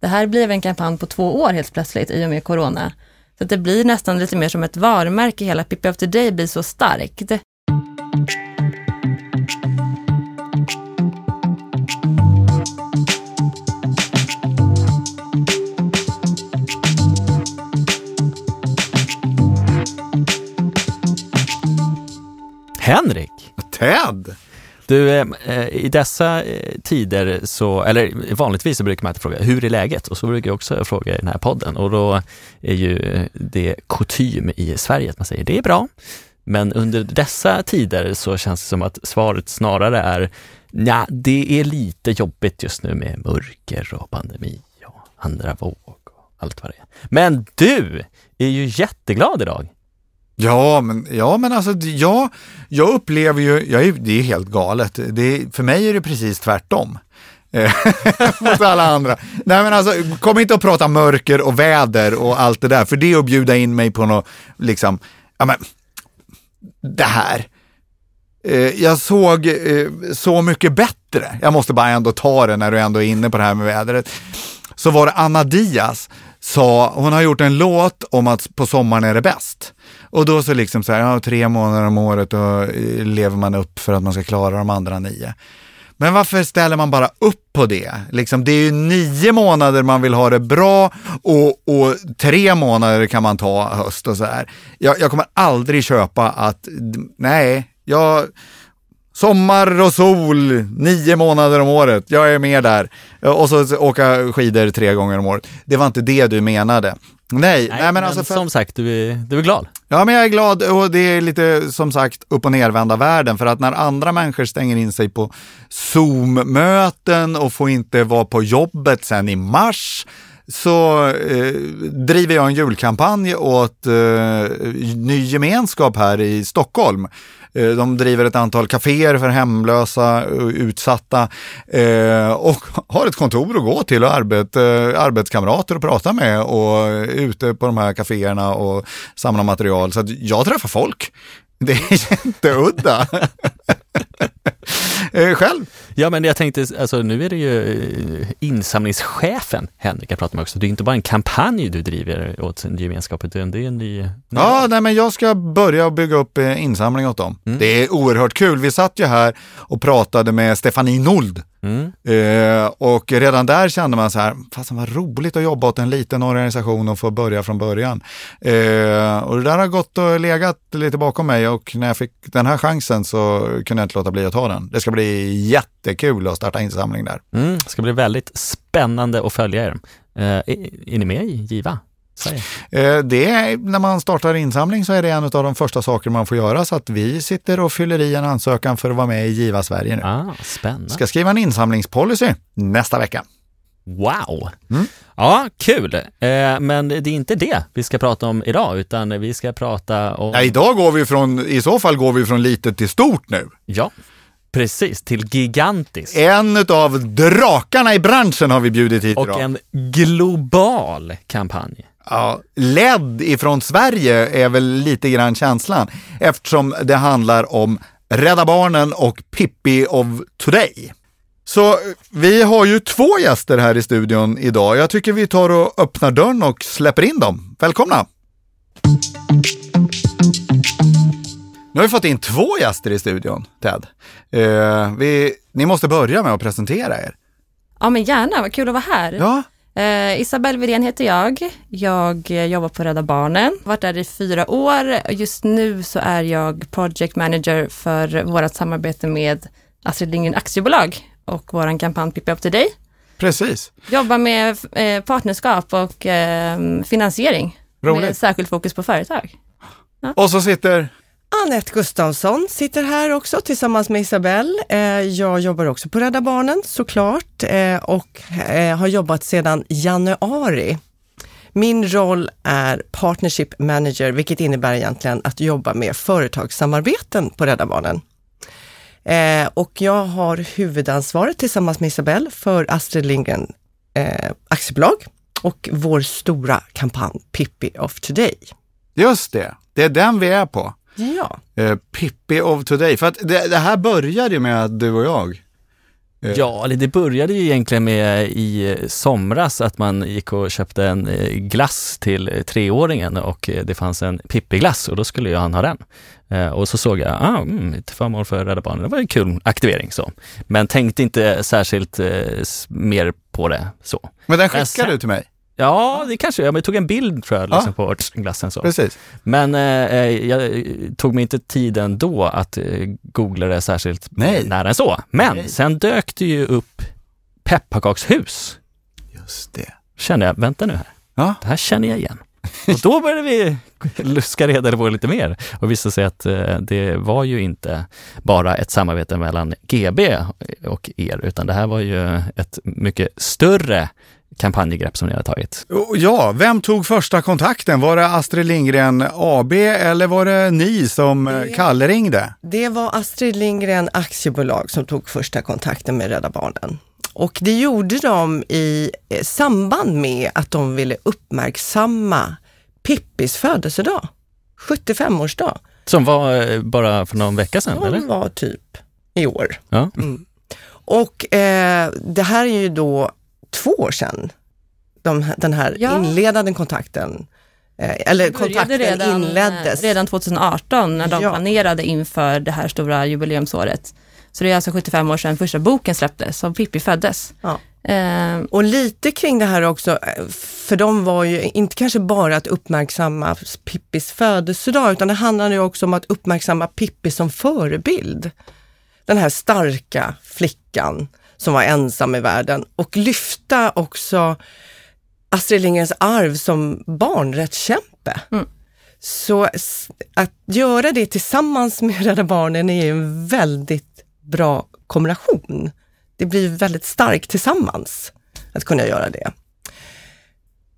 Det här blev en kampanj på två år helt plötsligt i och med corona. Så att det blir nästan lite mer som ett varumärke, hela Pippi of the Day blir så starkt. Henrik! Ted! Du, eh, eh, i dessa eh, tider så, eller vanligtvis så brukar man alltid fråga, hur är läget? Och så brukar jag också fråga i den här podden och då är ju det kutym i Sverige att man säger det är bra. Men under dessa tider så känns det som att svaret snarare är, ja, det är lite jobbigt just nu med mörker och pandemi och andra våg och allt vad det är. Men du är ju jätteglad idag. Ja, men, ja, men alltså, ja, jag upplever ju, jag är, det är helt galet. Det, för mig är det precis tvärtom. Eh, mot alla andra. Nej men alltså, kom inte och prata mörker och väder och allt det där, för det är att bjuda in mig på något, liksom, ja men, det här. Eh, jag såg eh, Så mycket bättre, jag måste bara ändå ta det när du ändå är inne på det här med vädret. Så var det Anna Diaz, sa, hon har gjort en låt om att på sommaren är det bäst. Och då så liksom så här, ja, tre månader om året och eh, lever man upp för att man ska klara de andra nio. Men varför ställer man bara upp på det? Liksom, det är ju nio månader man vill ha det bra och, och tre månader kan man ta höst och så här. Jag, jag kommer aldrig köpa att, nej, jag, sommar och sol, nio månader om året, jag är med där. Och så åka skidor tre gånger om året. Det var inte det du menade. Nej, nej, nej men, alltså för... som sagt, du är, du är glad. Ja, men jag är glad och det är lite som sagt upp och nervända världen för att när andra människor stänger in sig på Zoom-möten och får inte vara på jobbet sen i mars så eh, driver jag en julkampanj åt eh, Ny Gemenskap här i Stockholm Eh, de driver ett antal kaféer för hemlösa och utsatta eh, och har ett kontor att gå till och arbete, arbetskamrater att prata med och ute på de här kaféerna och samla material. Så jag träffar folk. Det är jätteudda. Själv? Ja, men jag tänkte, alltså nu är det ju insamlingschefen Henrik jag pratar med också. Det är inte bara en kampanj du driver åt en gemenskap, utan det är en ny... Ja, nej, men jag ska börja bygga upp insamling åt dem. Mm. Det är oerhört kul. Vi satt ju här och pratade med Stefanie Nold Mm. Eh, och redan där kände man så här, fast vad roligt att jobba åt en liten organisation och få börja från början. Eh, och det där har gått och legat lite bakom mig och när jag fick den här chansen så kunde jag inte låta bli att ta den. Det ska bli jättekul att starta insamling där. Mm, det ska bli väldigt spännande att följa er. Eh, är, är ni med i Giva? Eh, det är, när man startar insamling så är det en av de första saker man får göra så att vi sitter och fyller i en ansökan för att vara med i Giva Sverige nu. Ah, spännande. Ska skriva en insamlingspolicy nästa vecka. Wow! Mm. Ja, kul! Eh, men det är inte det vi ska prata om idag, utan vi ska prata om... Ja, idag går vi från, i så fall går vi från litet till stort nu. Ja, Precis, till gigantisk. En av drakarna i branschen har vi bjudit hit Och idag. en global kampanj. Ja, ledd ifrån Sverige är väl lite grann känslan eftersom det handlar om Rädda Barnen och Pippi of Today. Så vi har ju två gäster här i studion idag. Jag tycker vi tar och öppnar dörren och släpper in dem. Välkomna! Nu har vi fått in två gäster i studion, Ted. Eh, vi, ni måste börja med att presentera er. Ja, men gärna. Vad kul att vara här. Ja. Eh, Isabelle Wirén heter jag. Jag jobbar på Rädda Barnen. Varit där i fyra år. Just nu så är jag project manager för vårt samarbete med Astrid Lindgren Aktiebolag och vår kampanj Pippi Up Today. Precis. Jobbar med eh, partnerskap och eh, finansiering. Roligt. Med särskilt fokus på företag. Ja. Och så sitter Anette Gustafsson sitter här också tillsammans med Isabelle. Eh, jag jobbar också på Rädda Barnen såklart eh, och eh, har jobbat sedan januari. Min roll är Partnership Manager, vilket innebär egentligen att jobba med företagssamarbeten på Rädda Barnen. Och jag har huvudansvaret tillsammans med Isabelle för Astrid Lindgren aktiebolag och vår stora kampanj Pippi of Today. Just det, det är den vi är på. Ja. Eh, Pippi of Today. För att det, det, här började ju med att du och jag Eh, Ja, eller det började ju egentligen med i somras att man gick och köpte en eh, glass till eh, treåringen och det fanns en Pippi-glass och då skulle ju han ha den. Och så såg jag, ah, mm, till förmån för Rädda Barnen, det var en kul aktivering så. Men tänkte inte särskilt eh, mer på det så. Men den skickade du till mig? Ja, det kanske, jag tog en bild tror jag, Ja. liksom, på glassen så. Precis. Men eh, jag tog mig inte tiden då att eh, googla det särskilt Nej. nära än så. Men Nej. sen dök det ju upp pepparkakshus. Just det. Kände jag, vänta nu här, Ja. det här känner jag igen. Och då började vi luska reda på lite mer och visade sig att eh, det var ju inte bara ett samarbete mellan GB och er, utan det här var ju ett mycket större kampanjgrepp som ni har tagit. Och Ja, vem tog första kontakten? Var det Astrid Lindgren AB eller var det ni som eh, Det- Kalle ringde? Det var Astrid Lindgren Aktiebolag som tog första kontakten med Rädda Barnen. Och det gjorde de i eh, samband med att de ville uppmärksamma Pippis födelsedag, 75-årsdag. Som var eh, bara för någon vecka sedan, eller? Som var typ i år. Ja. Och eh, det här är ju då två år sedan, de, den här Ja. inledande kontakten, eh, eller kontakten redan, inleddes. eh, Redan 2018 när de Ja. planerade inför det här stora jubileumsåret. Så det är alltså 75 år sedan första boken släpptes, som Pippi föddes. Ja. Eh, Och lite kring det här också, eh, för de var ju inte kanske bara att uppmärksamma Pippis födelsedag, utan det handlade ju också om att uppmärksamma Pippi som förebild. Den här starka flickan som var ensam i världen och lyfta också Astrid Lindgrens arv som barnrättskämpe. Mm. Så att göra det tillsammans med Rädda Barnen är en väldigt bra kombination. Det blir väldigt starkt tillsammans att kunna göra det.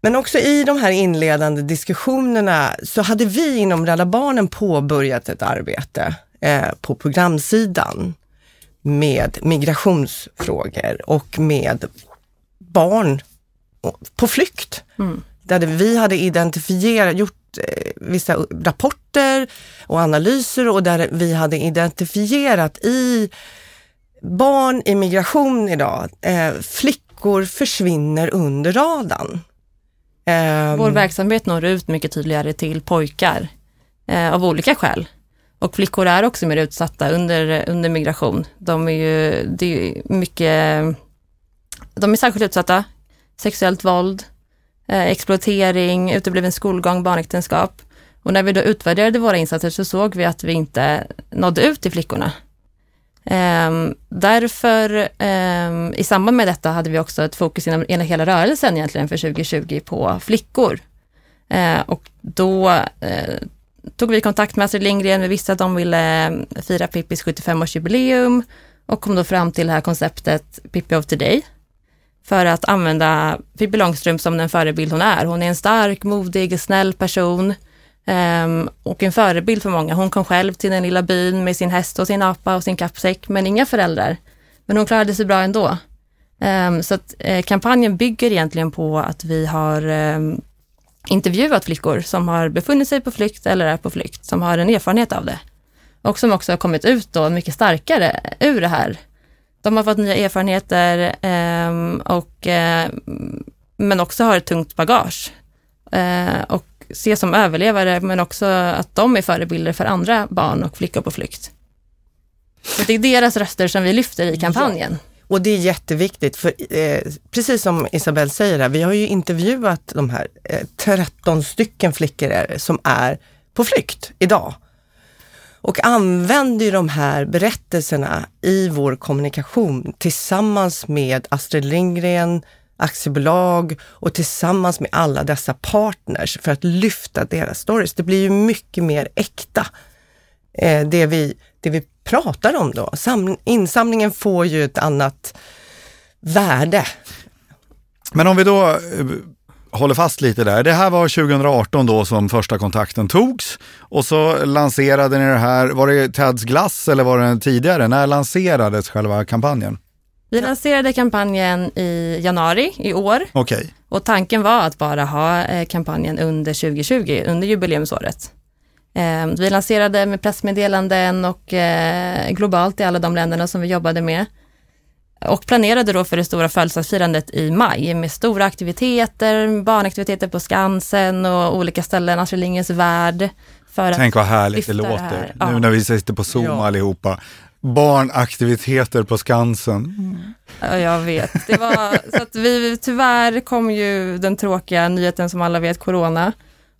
Men också i de här inledande diskussionerna så hade vi inom Rädda Barnen påbörjat ett arbete eh, på programsidan med migrationsfrågor och med barn på flykt. Mm. Där vi hade identifierat, gjort eh, vissa rapporter och analyser och där vi hade identifierat i barn i migration idag, eh, flickor försvinner under radarn. Ehm, Vår verksamhet når ut mycket tydligare till pojkar eh, av olika skäl. Och flickor är också mer utsatta under, under migration. De är ju, det är mycket, de är särskilt utsatta. Sexuellt våld, eh, exploatering, utebliven skolgång, barnäktenskap. Och när vi då utvärderade våra insatser så såg vi att vi inte nådde ut till flickorna. Ehm, därför, ehm, i samband med detta hade vi också ett fokus inom inom hela rörelsen egentligen för 2020 på flickor. Eh, och då eh, tog vi kontakt med Astrid Lindgren, vi visste att de ville eh, fira Pippis 75-årsjubileum och kom då fram till det här konceptet Pippi of Today. För att använda Pippi Långstrump som den förebild hon är. Hon är en stark, modig, snäll person. um, och en förebild för många. Hon kom själv till den lilla byn med sin häst och sin apa och sin kappsäck, men inga föräldrar. Men hon klarade sig bra ändå. Um, så att eh, kampanjen bygger egentligen på att vi har um, intervjuat flickor som har befunnit sig på flykt eller är på flykt, som har en erfarenhet av det. Och som också har kommit ut då mycket starkare ur det här. De har fått nya erfarenheter ehm, och, eh, men också har ett tungt bagage. Eh, och ses som överlevare, men också att de är förebilder för andra barn och flickor på flykt. Så det är deras röster som vi lyfter i kampanjen. Och det är jätteviktigt, för eh, precis som Isabelle säger, här, vi har ju intervjuat de här eh, 13 stycken flickor är som är på flykt idag. Och använder ju de här berättelserna i vår kommunikation tillsammans med Astrid Lindgren, aktiebolag och tillsammans med alla dessa partners för att lyfta deras stories. Det blir ju mycket mer äkta, eh, det, vi, det vi pratar om då. Sam, insamlingen får ju ett annat värde. Men om vi då eh, håller fast lite där. Det här var 2018 då som första kontakten togs och så lanserade ni det här. Var det Teds glass eller var det tidigare? När lanserades själva kampanjen? Vi lanserade kampanjen i januari i år Okej, och tanken var att bara ha eh, kampanjen under 2020, under jubileumsåret. Eh, Vi lanserade med pressmeddelanden och eh, globalt i alla de länderna som vi jobbade med. och planerade då för det stora födelsedagsfirandet i maj med stora aktiviteter, barnaktiviteter på Skansen och olika ställen, Astrid Lindgrens Värld. För Tänk vad härligt det det låter. här. Nu Ja. när vi sitter på Zoom Ja. allihopa. Barnaktiviteter på Skansen. Ja, jag vet. Det var, så att vi, tyvärr kom ju den tråkiga nyheten som alla vet, corona.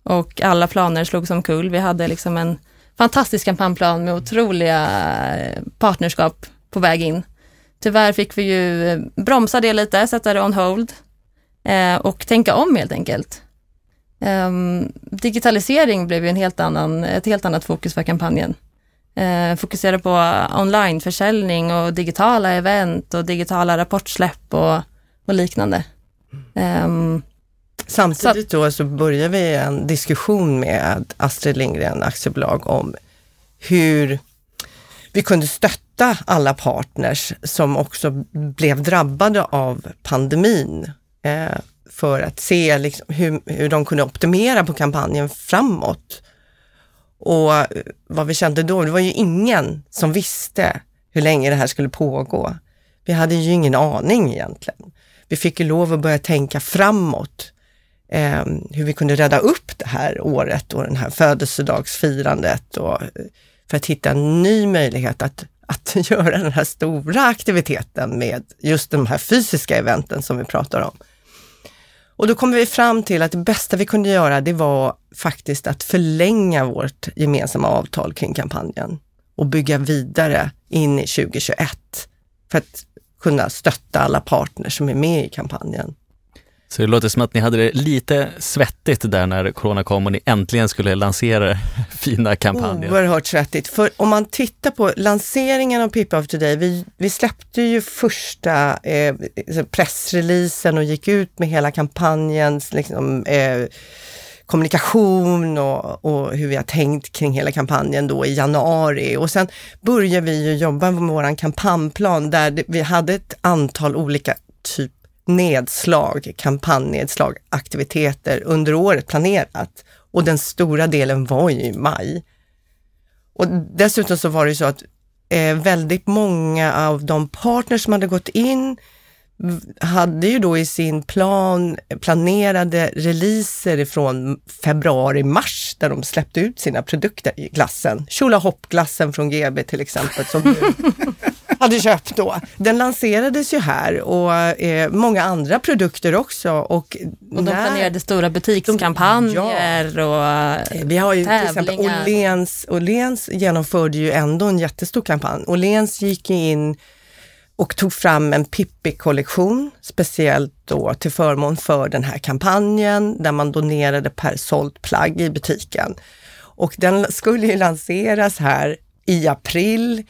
Och alla planer slogs omkull. Vi hade liksom en fantastisk kampanjplan med otroliga eh, partnerskap på väg in. Tyvärr fick vi ju eh, bromsa det lite, sätta det on hold eh, och tänka om helt enkelt. Ehm, digitalisering blev ju en helt annan, ett helt annat fokus för kampanjen. Eh, fokusera på onlineförsäljning och digitala event och digitala rapportsläpp och, och liknande. Ehm, Samtidigt då så börjar vi en diskussion med Astrid Lindgren Aktiebolag om hur vi kunde stötta alla partners som också blev drabbade av pandemin eh, för att se liksom hur, hur de kunde optimera på kampanjen framåt. Och vad vi kände då, det var ju ingen som visste hur länge det här skulle pågå. Vi hade ju ingen aning egentligen. Vi fick ju lov att börja tänka framåt eh, hur vi kunde rädda upp det här året och den här födelsedagsfirandet och eh, för att hitta en ny möjlighet att, att göra den här stora aktiviteten med just de här fysiska eventen som vi pratar om. Och då kom vi fram till att det bästa vi kunde göra, det var faktiskt att förlänga vårt gemensamma avtal kring kampanjen och bygga vidare in i 2021 för att kunna stötta alla partners som är med i kampanjen. Så det låter som att ni hade det lite svettigt där när corona kom och ni äntligen skulle lansera fina kampanjer. Oerhört svettigt. För om man tittar på lanseringen av Pippa of Today, vi, vi släppte ju första eh, pressreleasen och gick ut med hela kampanjens liksom, eh, kommunikation och, och hur vi har tänkt kring hela kampanjen då i januari. Och sen började vi ju jobba med vår kampanjplan där vi hade ett antal olika typ nedslag, kampanjnedslag, aktiviteter under året planerat. Och den stora delen var ju i maj. Och dessutom så var det ju så att eh, väldigt många av de partners som hade gått in hade ju då i sin plan planerade releaser ifrån februari-mars där de släppte ut sina produkter i glassen. Tjolahopp-glassen från GB till exempel som hade köpt då. Den lanserades ju här och eh, många andra produkter också. Och, och de när- planerade stora butikskampanjer och Eh, Vi har ju till exempel tävlingar. Åhléns, Åhléns genomförde ju ändå en jättestor kampanj. Åhléns gick in och tog fram en Pippi-kollektion, speciellt då till förmån för den här kampanjen, där man donerade per sålt plagg i butiken. Och den skulle ju lanseras här i april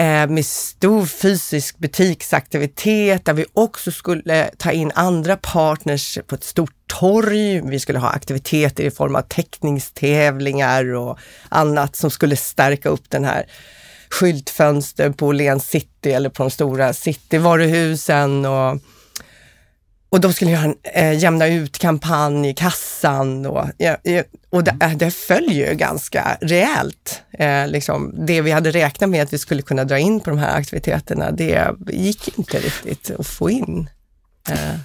Eh, med stor fysisk butiksaktivitet där vi också skulle ta in andra partners på ett stort torg. Vi skulle ha aktiviteter i form av teckningstävlingar och annat som skulle stärka upp den här skyltfönster på Åhléns city eller på de stora cityvaruhusen. Och, och de skulle göra en eh, jämna ut-kampanj i kassan och, och det, eh, det följer ju ganska rejält. Eh, liksom, det vi hade räknat med att vi skulle kunna dra in på de här aktiviteterna, det gick inte riktigt att få in. Eh,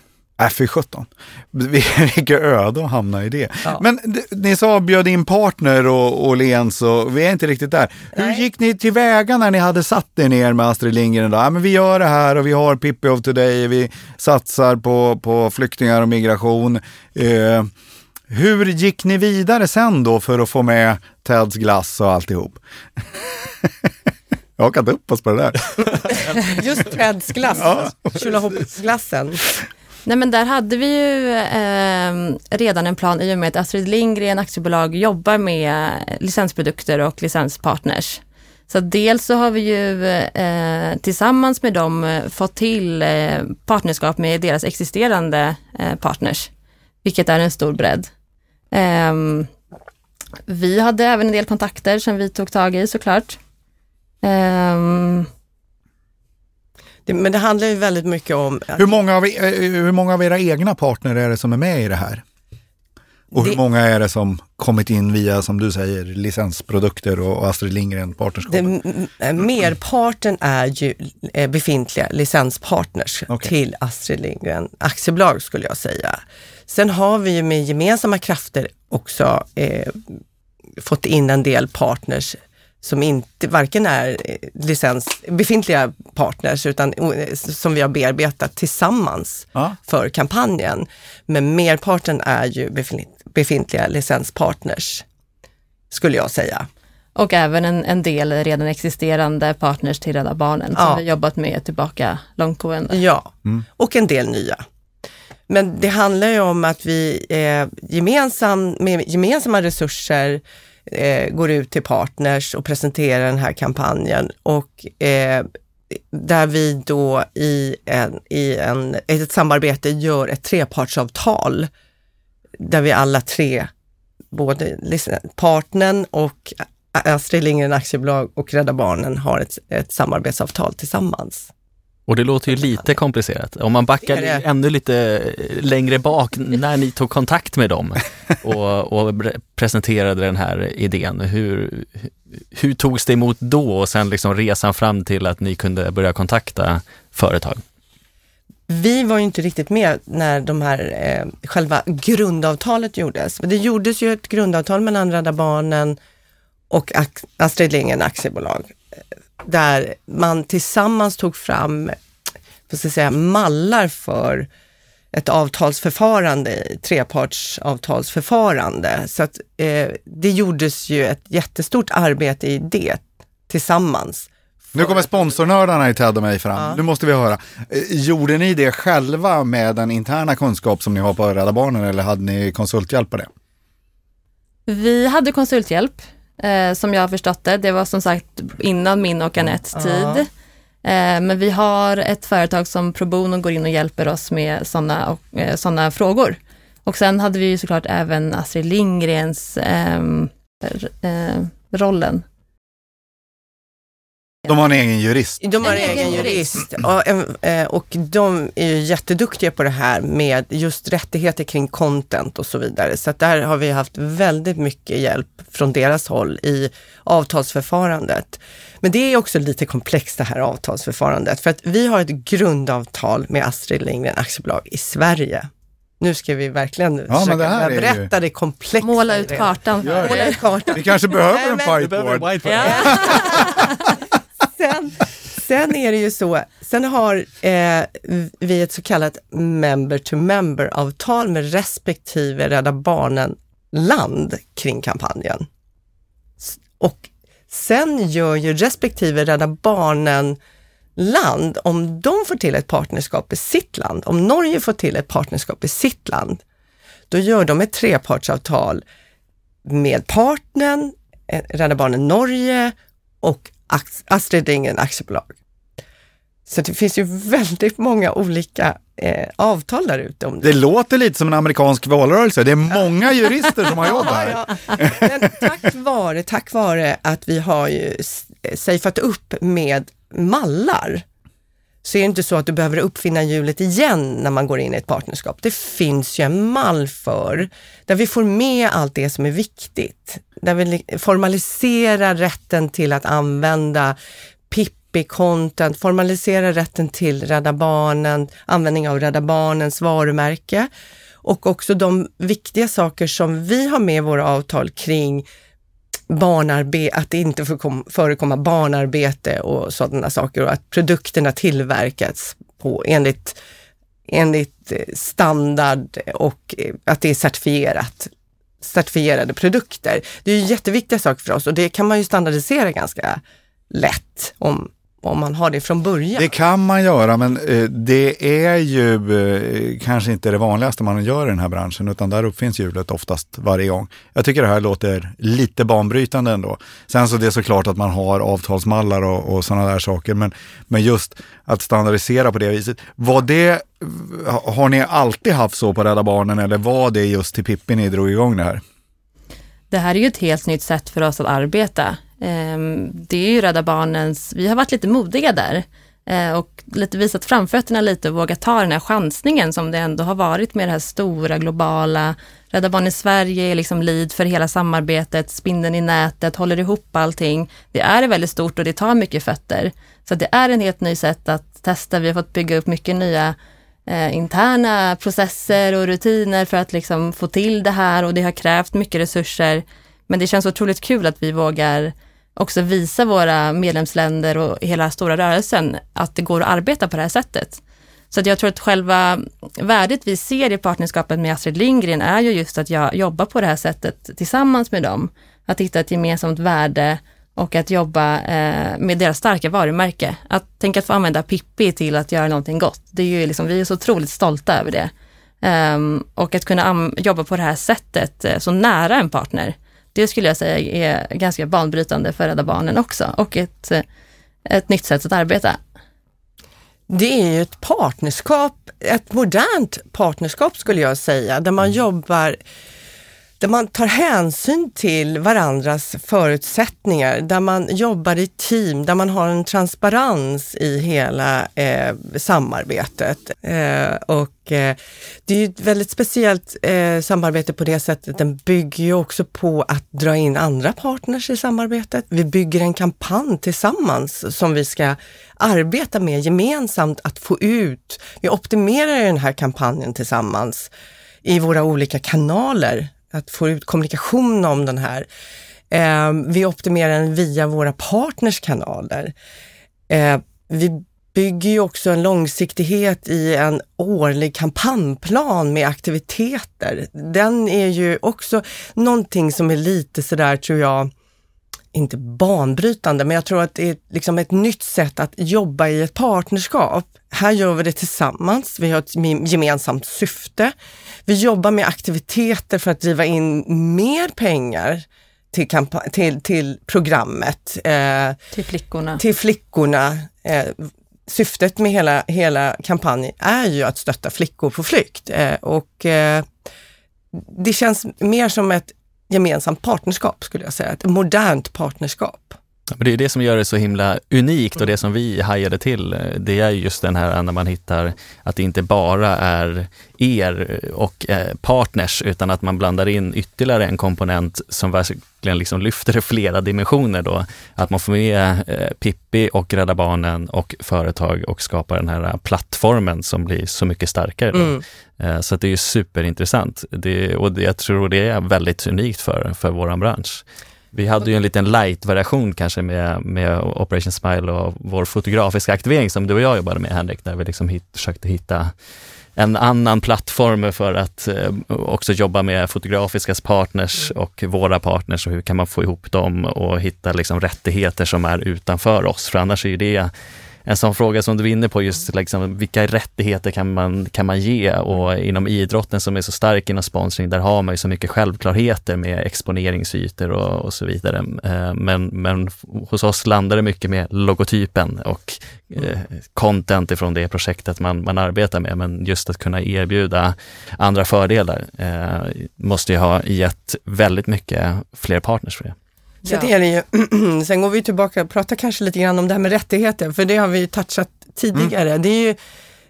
Äh, fy sjutton. Vilket öde att hamna i det. Ja. Men ni sa bjöd in partner och Åhléns och vi är inte riktigt där. Hur Nej. gick ni tillväga när ni hade satt er ner med Astrid Lindgren? Då? Ja, men vi gör det här och vi har Pippi of Today, vi satsar på, på flyktingar och migration. Eh, hur gick ni vidare sen då för att få med Teds glass och alltihop? Jag har hakat upp oss på det där. just Teds glass, Tjolahopp-glassen. Nej men där hade vi ju eh, redan en plan i och med att Astrid Lindgren aktiebolag jobbar med licensprodukter och licenspartners. Så dels så har vi ju eh, tillsammans med dem eh, fått till eh, partnerskap med deras existerande eh, partners, vilket är en stor bredd. Ehm, vi hade även en del kontakter som vi tog tag i såklart. Ehm, det, men det handlar ju väldigt mycket om Hur många, av, eh, hur många av era egna partner är det som är med i det här? Och hur Det- många är det som kommit in via, som du säger, licensprodukter och, Astrid Lindgren partnerskap? Det, m- m- merparten är ju eh, befintliga licenspartners Okej. till Astrid Lindgren aktiebolag skulle jag säga. Sen har vi ju med gemensamma krafter också eh, fått in en del partners som inte varken är eh, licens, befintliga partners utan eh, som vi har bearbetat tillsammans Ja. för kampanjen. Men merparten är ju befint, befintliga licenspartners skulle jag säga. Och även en, en del redan existerande partners till Rädda Barnen Ja. som vi jobbat med tillbaka långtgående. Ja, och en del nya. Men det handlar ju om att vi eh, gemensam, med gemensamma resurser eh, går ut till partners och presenterar den här kampanjen och eh, där vi då i, en, i en, ett samarbete gör ett trepartsavtal där vi alla tre, både partnern och Astrid Lindgren Aktiebolag och Rädda Barnen har ett, ett samarbetsavtal tillsammans. Och det låter ju lite komplicerat. Om man backar Det det. ännu lite längre bak, när ni tog kontakt med dem och, och presenterade den här idén, hur, hur togs det emot då och sen liksom resan fram till att ni kunde börja kontakta företag? Vi var ju inte riktigt med när de här, eh, själva grundavtalet gjordes. Men det gjordes ju ett grundavtal mellan Rädda Barnen och Astrid Lindgren Aktiebolag. Där man tillsammans tog fram, vad ska jag säga, mallar för ett avtalsförfarande, trepartsavtalsförfarande. Så att eh, det gjordes ju ett jättestort arbete i det tillsammans. Nu kommer sponsornördarna i Ted och mig fram. Nu måste vi höra. Eh, Gjorde ni det själva med den interna kunskap som ni har på Rädda Barnen eller hade ni konsulthjälp på det? Vi hade konsulthjälp, eh, som jag har förstått det. Det var som sagt innan min och Anettes tid. Eh, men vi har ett företag som pro bono går in och hjälper oss med sådana eh, såna frågor. Och sen hade vi ju såklart även Astrid Lindgrens ehm, eh, rollen. De har en egen jurist. De har En egen egen jurist och, eh, och de är ju jätteduktiga på det här med just rättigheter kring content och så vidare. Så att där har vi haft väldigt mycket hjälp från deras håll i avtalsförfarandet. Men det är också lite komplext det här avtalsförfarandet för att vi har ett grundavtal med Astrid Lindgren Aktiebolag i Sverige. Nu ska vi verkligen men försöka det här är ju- berätta det komplexa. Måla ut kartan. Måla ut kartan. Vi kanske behöver en whiteboard. Sen, sen är det ju så, sen har eh, vi ett så kallat member-to-member-avtal med respektive Rädda Barnen-land kring kampanjen. Och sen gör ju respektive Rädda Barnen land, om de får till ett partnerskap i sitt land, om Norge får till ett partnerskap i sitt land, då gör de ett trepartsavtal med partnern, eh, Rädda Barnen Norge och Astrid Lindgren Aktiebolag. Så det finns ju väldigt många olika eh, avtal där ute om det. Det låter lite som en amerikansk valrörelse. Det är många jurister som har jobb här. Ja, ja. Men tack vare, tack vare att vi har ju s- safeat upp med mallar så är det inte så att du behöver uppfinna hjulet igen när man går in i ett partnerskap. Det finns ju en mall för, där vi får med allt det som är viktigt. Där vi formaliserar rätten till att använda Pippi-content, formalisera rätten till Rädda Barnen, användning av Rädda Barnens varumärke och också de viktiga saker som vi har med i våra avtal kring barnarbete, att det inte får förekomma barnarbete och sådana saker och att produkterna tillverkats på enligt, enligt eh, standard och eh, att det är certifierat certifierade produkter. Det är ju jätteviktiga saker för oss och det kan man ju standardisera ganska lätt om, om man har det från början. Det kan man göra, men eh, det är ju eh, kanske inte det vanligaste man gör i den här branschen, utan där uppfinns hjulet oftast varje gång. Jag tycker det här låter lite banbrytande ändå. Sen så det är såklart att man har avtalsmallar och, och sådana där saker, men, men just att standardisera på det viset. Var det, har ni alltid haft så på Rädda Barnen eller var det just till Pippi ni drog igång det här? Det här är ju ett helt nytt sätt för oss att arbeta. Ehm, det är ju Rädda Barnens, vi har varit lite modiga där. Eh, och lite visat framfötterna lite och vågat ta den här chansningen som det ändå har varit med det här stora globala. Rädda Barnen Sverige är liksom lead för hela samarbetet, spindeln i nätet, håller ihop allting. Det är väldigt stort och det tar mycket fötter. Så det är en helt ny sätt att testa. Vi har fått bygga upp mycket nya eh, interna processer och rutiner för att liksom få till det här och det har krävt mycket resurser. Men det känns otroligt kul att vi vågar också visa våra medlemsländer och hela stora rörelsen att det går att arbeta på det här sättet. Så att jag tror att själva värdet vi ser i partnerskapet med Astrid Lindgren är ju just att jag jobbar på det här sättet tillsammans med dem. Att hitta ett gemensamt värde och att jobba eh, med deras starka varumärke. Att tänka att få använda Pippi till att göra någonting gott. Det är ju liksom, vi är så otroligt stolta över det. Um, och att kunna jobba på det här sättet, eh, så nära en partner, det skulle jag säga är ganska banbrytande för Rädda Barnen också och ett, ett nytt sätt att arbeta. Det är ju ett partnerskap, ett modernt partnerskap skulle jag säga, där man mm. jobbar där man tar hänsyn till varandras förutsättningar, där man jobbar i team, där man har en transparens i hela eh, samarbetet. Eh, och eh, det är ett väldigt speciellt eh, samarbete på det sättet, den bygger ju också på att dra in andra partners i samarbetet. Vi bygger en kampanj tillsammans som vi ska arbeta med gemensamt att få ut. Vi optimerar den här kampanjen tillsammans i våra olika kanaler att få ut kommunikation om den här. Eh, vi optimerar den via våra partners kanaler. Eh, vi bygger ju också en långsiktighet i en årlig kampanjplan med aktiviteter. Den är ju också någonting som är lite sådär, tror jag, inte banbrytande, men jag tror att det är liksom ett nytt sätt att jobba i ett partnerskap. Här gör vi det tillsammans, vi har ett gemensamt syfte. Vi jobbar med aktiviteter för att driva in mer pengar till, till, till programmet. Eh, till flickorna. Till flickorna. Eh, syftet med hela, hela kampanjen är ju att stötta flickor på flykt eh, och eh, det känns mer som ett gemensamt partnerskap skulle jag säga, ett modernt partnerskap. Men det är det som gör det så himla unikt och det som vi hajade till, det är just den här när man hittar att det inte bara är er och eh, partners utan att man blandar in ytterligare en komponent som verkligen liksom lyfter flera dimensioner då. Att man får med eh, Pippi och Rädda Barnen och företag och skapar den här plattformen som blir så mycket starkare. Mm. Eh, så det är superintressant det, och jag tror det är väldigt unikt för, för våran bransch. Vi hade ju en liten light-variation kanske med, med Operation Smile och vår fotografiska aktivering som du och jag jobbade med Henrik, där vi liksom hit, försökte hitta en annan plattform för att eh, också jobba med fotografiska partners och våra partners och hur kan man få ihop dem och hitta liksom rättigheter som är utanför oss. För annars är ju det en sån fråga som du är inne på, just liksom, vilka rättigheter kan man, kan man ge? Och inom idrotten som är så stark inom sponsring, där har man ju så mycket självklarheter med exponeringsytor och, och så vidare. Eh, men, men hos oss landar det mycket med logotypen och eh, content ifrån det projektet man, man arbetar med. Men just att kunna erbjuda andra fördelar eh, måste ju ha gett väldigt mycket fler partners för det. Så det är det ju. Sen går vi tillbaka och pratar kanske lite grann om det här med rättigheter, för det har vi touchat tidigare. Mm. Det är ju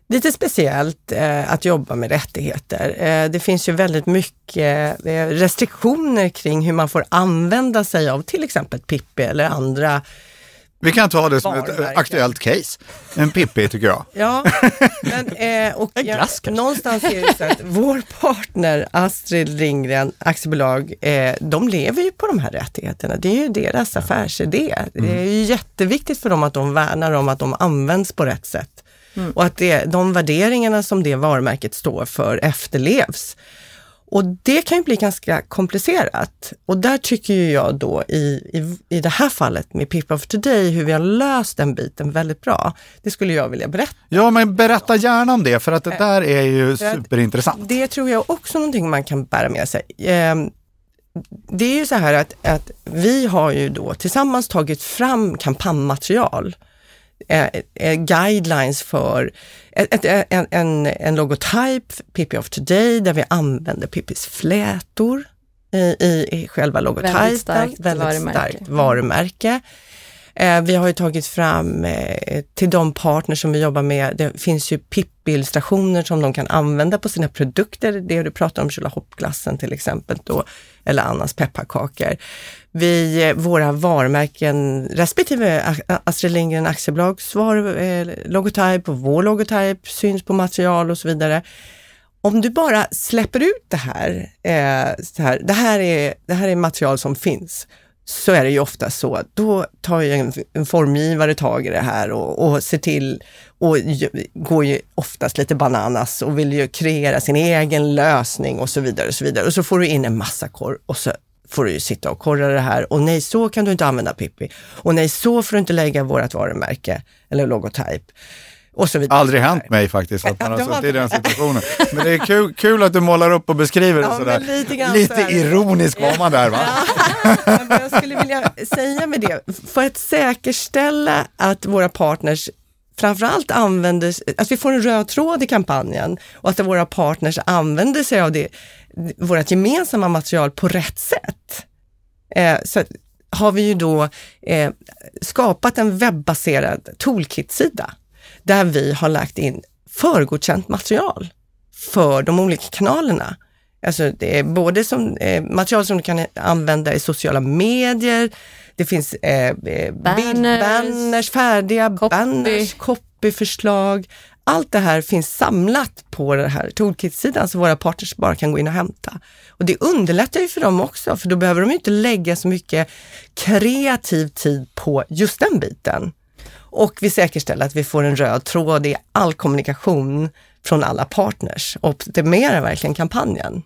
lite speciellt eh, att jobba med rättigheter. Eh, det finns ju väldigt mycket eh, restriktioner kring hur man får använda sig av till exempel Pippi eller andra vi kan ta det som ett aktuellt case. En Pippi tycker jag. Ja, men, eh, och ja, någonstans är det så att vår partner Astrid Lindgren aktiebolag, eh, de lever ju på de här rättigheterna. Det är ju deras affärsidé. Mm. Det är ju jätteviktigt för dem att de värnar om att de används på rätt sätt. Mm. Och att det, de värderingarna som det varumärket står för efterlevs. Och det kan ju bli ganska komplicerat. Och där tycker jag då i, i, i det här fallet med People of Today, hur vi har löst den biten väldigt bra. Det skulle jag vilja berätta. Ja, men berätta gärna om det, för att det där är ju superintressant. Det tror jag också någonting man kan bära med sig. Ehm, det är ju så här att, att vi har ju då tillsammans tagit fram kampanjmaterial eh, eh, guidelines för ett, en, en, en logotyp, Pippi of Today, där vi använder Pippis flätor i, i, i själva logotypen. Väldigt starkt väldigt varumärke. Starkt varumärke. Eh, vi har ju tagit fram eh, till de partners som vi jobbar med, det finns ju PIP-illustrationer som de kan använda på sina produkter. Det du pratar om, Tjolahoppglassen till exempel då, eller Annas pepparkakor. Vi, eh, våra varumärken, respektive Astrid Lindgren Aktiebolags var, eh, logotyp och vår logotyp syns på material och så vidare om du bara släpper ut det här, eh, så här, det här, är, det här är material som finns, så är det ju ofta så, då tar ju en, en formgivare tag i det här och, och ser till och går ju oftast lite bananas och vill ju kreera sin egen lösning och så vidare. Och så vidare. Och så får du in en massa korr och så får du ju sitta och korra det här och nej, så kan du inte använda Pippi. Och nej, så får du inte lägga vårt varumärke eller logotyp. Och så vidare. Aldrig hänt mig faktiskt att man har suttit i den situationen. Men det är kul, kul att du målar upp och beskriver det ja, sådär. Lite, lite ironisk var man där va? Ja, jag skulle vilja säga med det, för att säkerställa att våra partners framförallt använder, att vi får en röd tråd i kampanjen och att våra partners använder sig av det, vårt gemensamma material på rätt sätt. Eh, så har vi ju då eh, skapat en webbaserad toolkit-sida där vi har lagt in förgodkänt material för de olika kanalerna. Alltså det är både som, eh, material som du kan använda i sociala medier, det finns eh, eh banners, banners färdiga copy. banners, copyförslag. Allt det här finns samlat på den här Toolkit-sidan så våra partners bara kan gå in och hämta. Och det underlättar ju för dem också, för då behöver de inte lägga så mycket kreativ tid på just den biten. Och vi säkerställer att vi får en röd tråd i all kommunikation från alla partners och optimerar verkligen kampanjen.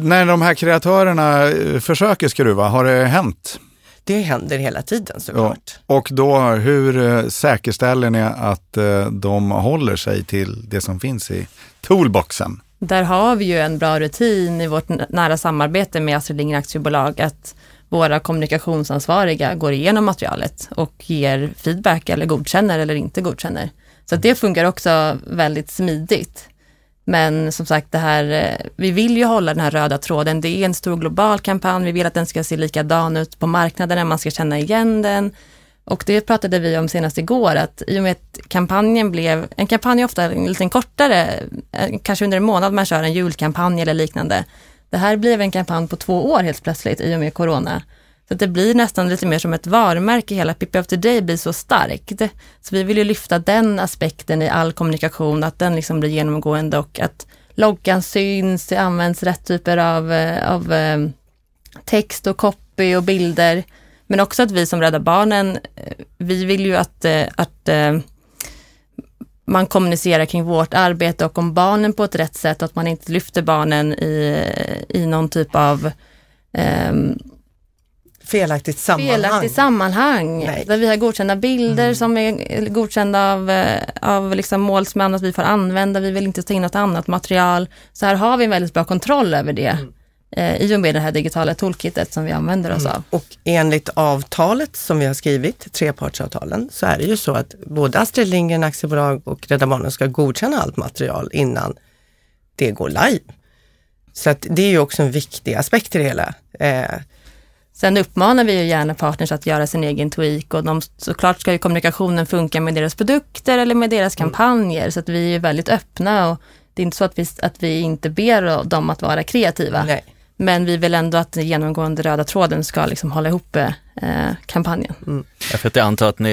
När de här kreatörerna eh, försöker skruva, har det hänt? Det händer hela tiden såklart. Ja. Och då, hur eh, säkerställer ni att eh, de håller sig till det som finns i toolboxen? Där har vi ju en bra rutin i vårt nära samarbete med Astrid Lindgren Aktiebolag att våra kommunikationsansvariga går igenom materialet och ger feedback eller godkänner eller inte godkänner. Så det funkar också väldigt smidigt. Men som sagt, det här, eh, vi vill ju hålla den här röda tråden. Det är en stor global kampanj. Vi vill att den ska se likadan ut på marknaden, man ska känna igen den. Och det pratade vi om senast igår, att i och med att kampanjen blev, en kampanj är ofta en liten kortare, eh, kanske under en månad man kör en julkampanj eller liknande. Det här blev en kampanj på två år helt plötsligt i och med corona. Så det blir nästan lite mer som ett varumärke, hela Pippi of the Day blir så starkt. Så vi vill ju lyfta den aspekten i all kommunikation, att den liksom blir genomgående och att loggan syns, det används rätt typer av, eh, av eh, text och copy och bilder. Men också att vi som Rädda Barnen, eh, vi vill ju att, att man kommunicerar kring vårt arbete och om barnen på ett rätt sätt, att man inte lyfter barnen i, i någon typ av um, felaktigt sammanhang. Felaktigt sammanhang. Nej. Där vi har godkända bilder mm. som är godkända av, eh, av liksom målsmän att vi får använda. Vi vill inte ta in något annat material. Så här har vi en väldigt bra kontroll över det. Mm eh, i och med det här digitala toolkitet som vi använder oss mm. av. Och enligt avtalet som vi har skrivit, trepartsavtalen, så är det ju så att både Astrid Lindgren Aktiebolag och Rädda Barnen ska godkänna allt material innan det går live. Så att det är ju också en viktig aspekt i det hela. Eh, Sen uppmanar vi ju gärna partners att göra sin egen tweak och de, såklart ska ju kommunikationen funka med deras produkter eller med deras mm. kampanjer mm. så att vi är väldigt öppna och det är inte så att vi, att vi inte ber dem att vara kreativa. Nej. Men vi vill ändå att den genomgående röda tråden ska liksom hålla ihop eh, kampanjen. Mm. Jag för att jag antar att ni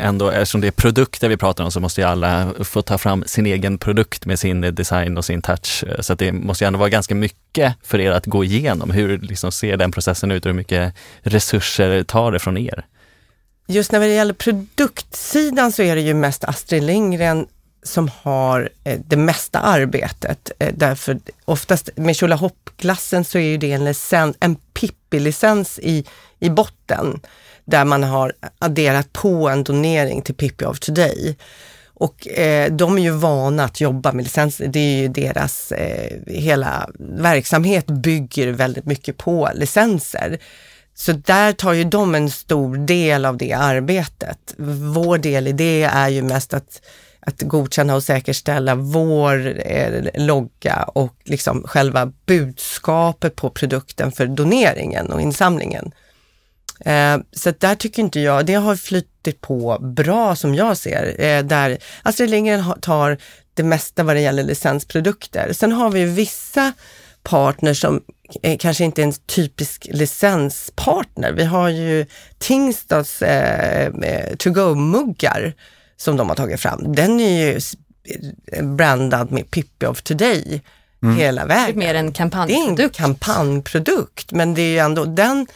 ändå, eftersom det är produkter vi pratar om, så måste ju alla få ta fram sin egen produkt med sin design och sin touch. Så att det måste ju ändå vara ganska mycket för er att gå igenom. Hur liksom ser den processen ut och hur mycket resurser tar det från er? Just när det gäller produktsidan så är det ju mest Astrid Lindgren som har eh, det mesta arbetet. Eh, därför oftast med Tjolahoppglassen så är ju det en, licens, en Pippi-licens i, i botten där man har adderat på en donering till Pippi of Today. Och eh, de är ju vana att jobba med licenser. Det är ju deras, eh, hela verksamhet bygger väldigt mycket på licenser. Så där tar ju de en stor del av det arbetet. Vår del i det är ju mest att att godkänna och säkerställa vår eh, logga och liksom själva budskapet på produkten för doneringen och insamlingen. Eh, så att där tycker inte jag, det har flyttit på bra som jag ser, eh, där Astrid Lindgren tar det mesta vad det gäller licensprodukter. Sen har vi ju vissa partners som eh, kanske inte är en typisk licenspartner. Vi har ju Tingstads eh, eh, to-go-muggar som de har tagit fram. Den är ju brandad med Pippi of Today hela Det är vägen. mer en Det är en kampanjprodukt. kampanjprodukt, men det är ju ändå, den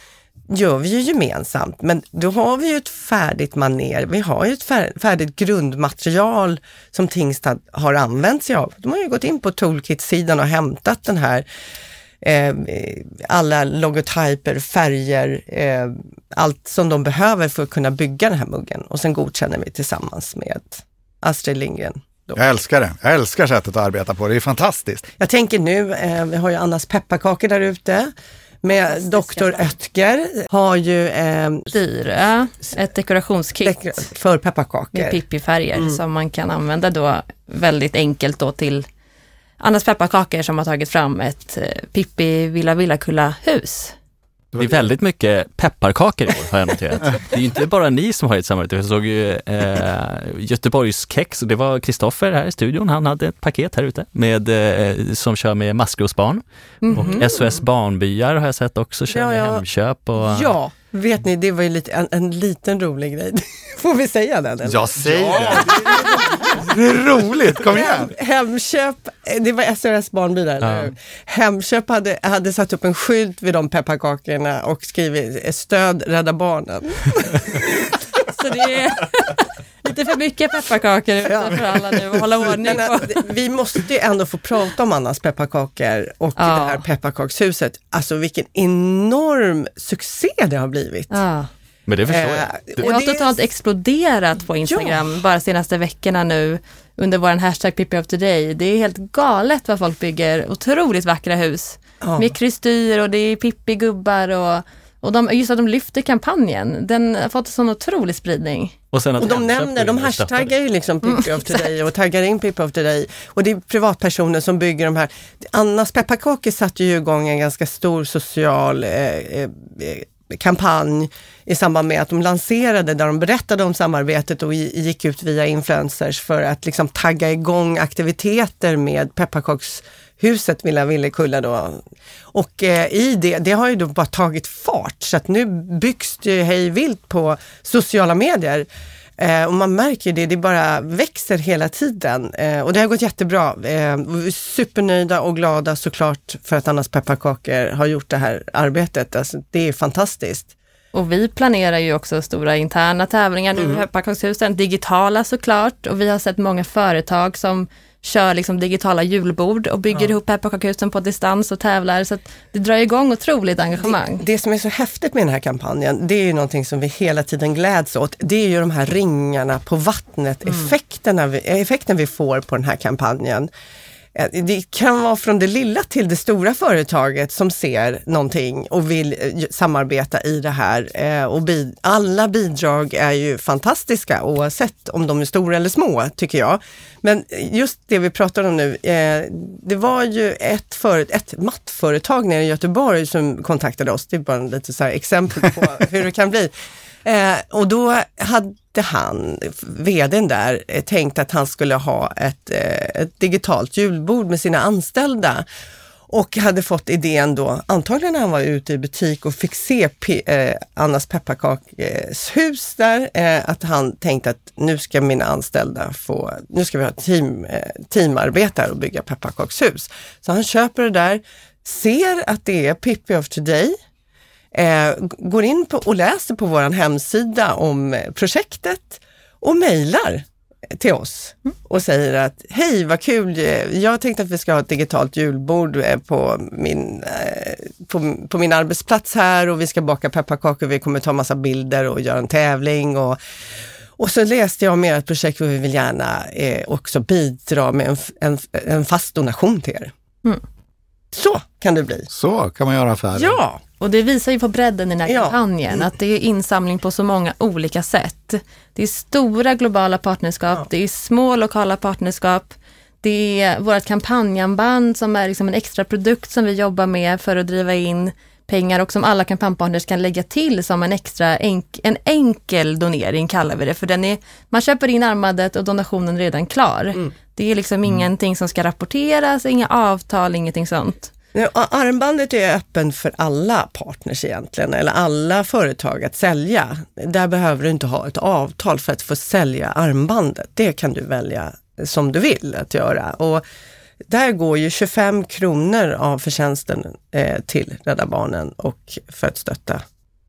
gör vi ju gemensamt. Men då har vi ju ett färdigt maner, vi har ju ett fär- färdigt grundmaterial som Tingstad har använt sig av. De har ju gått in på Toolkit-sidan och hämtat den här eh, alla logotyper, färger, eh, allt som de behöver för att kunna bygga den här muggen. Och sen godkänner vi tillsammans med Astrid Lindgren. Då. Jag älskar det. Jag älskar sättet att arbeta på. Det är fantastiskt. Jag tänker nu, eh, vi har ju Annas pepparkakor där ute. Med Dr. Oetker har ju eh, Dyra, ett dekorationskit dekor- för pepparkakor. med Pippi-färger Mm. som man kan använda då väldigt enkelt då till Annas pepparkakor som har tagit fram ett eh, Pippi Villa Villakulla-hus. Det är väldigt mycket pepparkakor i år har jag noterat. Det är ju inte bara ni som har ett samarbete. Jag såg ju eh, Göteborgs kex och det var Kristoffer här i studion. Han hade ett paket här ute med, eh, som kör med maskrosbarn. Och SOS Barnbyar har jag sett också kör Ja, med ja. Hemköp. Och, Ja, vet ni, det var ju lite, en, en liten rolig grej. Får vi säga den? eller? Jag säger det. Det är roligt. Kom igen. Hem, Hemköp, eh, det var SOS Barnbilar, Ja. Hemköp hade, hade satt upp en skylt vid de pepparkakorna och skrivit eh, stöd Rädda Barnen. Så det är lite för mycket pepparkakor Ja. för alla nu hålla ordning Men, på. eh, vi måste ju ändå få prata om Annas pepparkakor och Ja. det här pepparkakshuset. Alltså vilken enorm succé det har blivit. Ja. Men det förstår jag. Eh, Det och har det- totalt exploderat på Instagram bara senaste veckorna nu under våran hashtag Pippi of Today. Det är helt galet vad folk bygger otroligt vackra hus. Ja. Med kristyr och det är Pippi-gubbar och, och de, just att de lyfter kampanjen. Den har fått en sån otrolig spridning. Och, sen att Och de nämner, de hashtaggar ju liksom Pippi of Today och taggar in Pippi of Today. Och det är privatpersoner som bygger de här. Annas pepparkakor satte ju igång en ganska stor social eh, eh, kampanj i samband med att de lanserade där de berättade om samarbetet och gick ut via influencers för att liksom tagga igång aktiviteter med pepparkakshuset Villa Villekulla då. Och eh, i det, det har ju då bara tagit fart så att nu byggs det ju hej vilt på sociala medier. Eh, och man märker det, det bara växer hela tiden. Eh, och det har gått jättebra. Eh, vi är supernöjda och glada såklart för att Annas pepparkakor har gjort det här arbetet. Alltså, det är fantastiskt. Och vi planerar ju också stora interna tävlingar nu i pepparkakshusen, digitala såklart. Och vi har sett många företag som kör liksom digitala julbord och bygger ihop pepparkakshusen på distans och tävlar. Så det drar igång otroligt engagemang. Det som är så häftigt med den här kampanjen, det är ju någonting som vi hela tiden gläds åt. Det är ju de här ringarna på vattnet, effekterna vi, effekten vi får på den här kampanjen. Eh, Det kan vara från det lilla till det stora företaget som ser någonting och vill eh, samarbeta i det här. Eh, Och alla bidrag är ju fantastiska oavsett om de är stora eller små, tycker jag. Men just det vi pratar om nu, det var ju ett, för, ett mattföretag nere i Göteborg som kontaktade oss. Det är bara lite så exempel på hur det kan bli. Och då hade han, vdn där, eh, tänkt att han skulle ha ett, eh, ett digitalt julbord med sina anställda. Och hade fått idén då, antagligen när han var ute i butik och fick se P- eh, Annas pepparkakshus där, eh, att han tänkte att nu ska mina anställda få, nu ska vi ha team, eh, teamarbete här och bygga pepparkakshus. Så han köper det där, ser att det är Pippi of Today, eh, går in på och läser på vår hemsida om eh, projektet och mejlar till oss och säger att hej vad kul, eh, jag tänkte att vi ska ha ett digitalt julbord eh, på min, eh, på, på min arbetsplats här och vi ska baka pepparkakor, vi kommer ta massa bilder och göra en tävling och och så läste jag om ert projekt och vi vill gärna eh, också bidra med en, en, en fast donation till er. Mm. Så kan det bli. Så kan man göra affärer. Ja, Och det visar ju på bredden i den här Ja. kampanjen, att det är insamling på så många olika sätt. Det är stora globala partnerskap, Ja. det är små lokala partnerskap, det är vårt kampanjamband som är liksom en extra produkt som vi jobbar med för att driva in pengar och som alla kampanjpartners kan lägga till som en extra enk, en enkel donering kallar vi det. För den är, man köper in armbandet och donationen är redan klar. Mm. Det är liksom ingenting som ska rapporteras, inga avtal, ingenting sånt. Armbandet är öppen för alla partners egentligen, eller alla företag att sälja. Där behöver du inte ha ett avtal för att få sälja armbandet. Det kan du välja som du vill att göra. Och där går ju 25 kronor av förtjänsten eh, till Rädda Barnen och för att stötta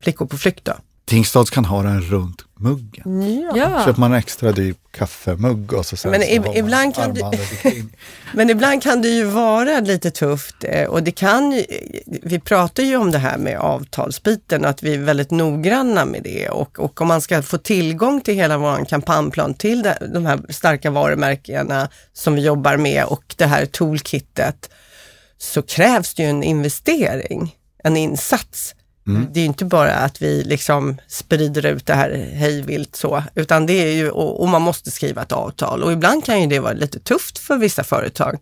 flickor på flykt. Då. Tingstads kan ha den runt muggen. Ja. Köper man en extra dyr kaffemugg och så sen Men så ib- ibland kan du-. Men ibland kan det ju vara lite tufft eh, och det kan ju, vi pratar ju om det här med avtalsbiten och att vi är väldigt noggranna med det och, och om man ska få tillgång till hela vår kampanjplan till de, de här starka varumärkena som vi jobbar med och det här toolkittet så krävs det ju en investering, en insats. Mm. Det är ju inte bara att vi liksom sprider ut det här hejvilt så, utan det är ju, och, och man måste skriva ett avtal och ibland kan ju det vara lite tufft för vissa företag.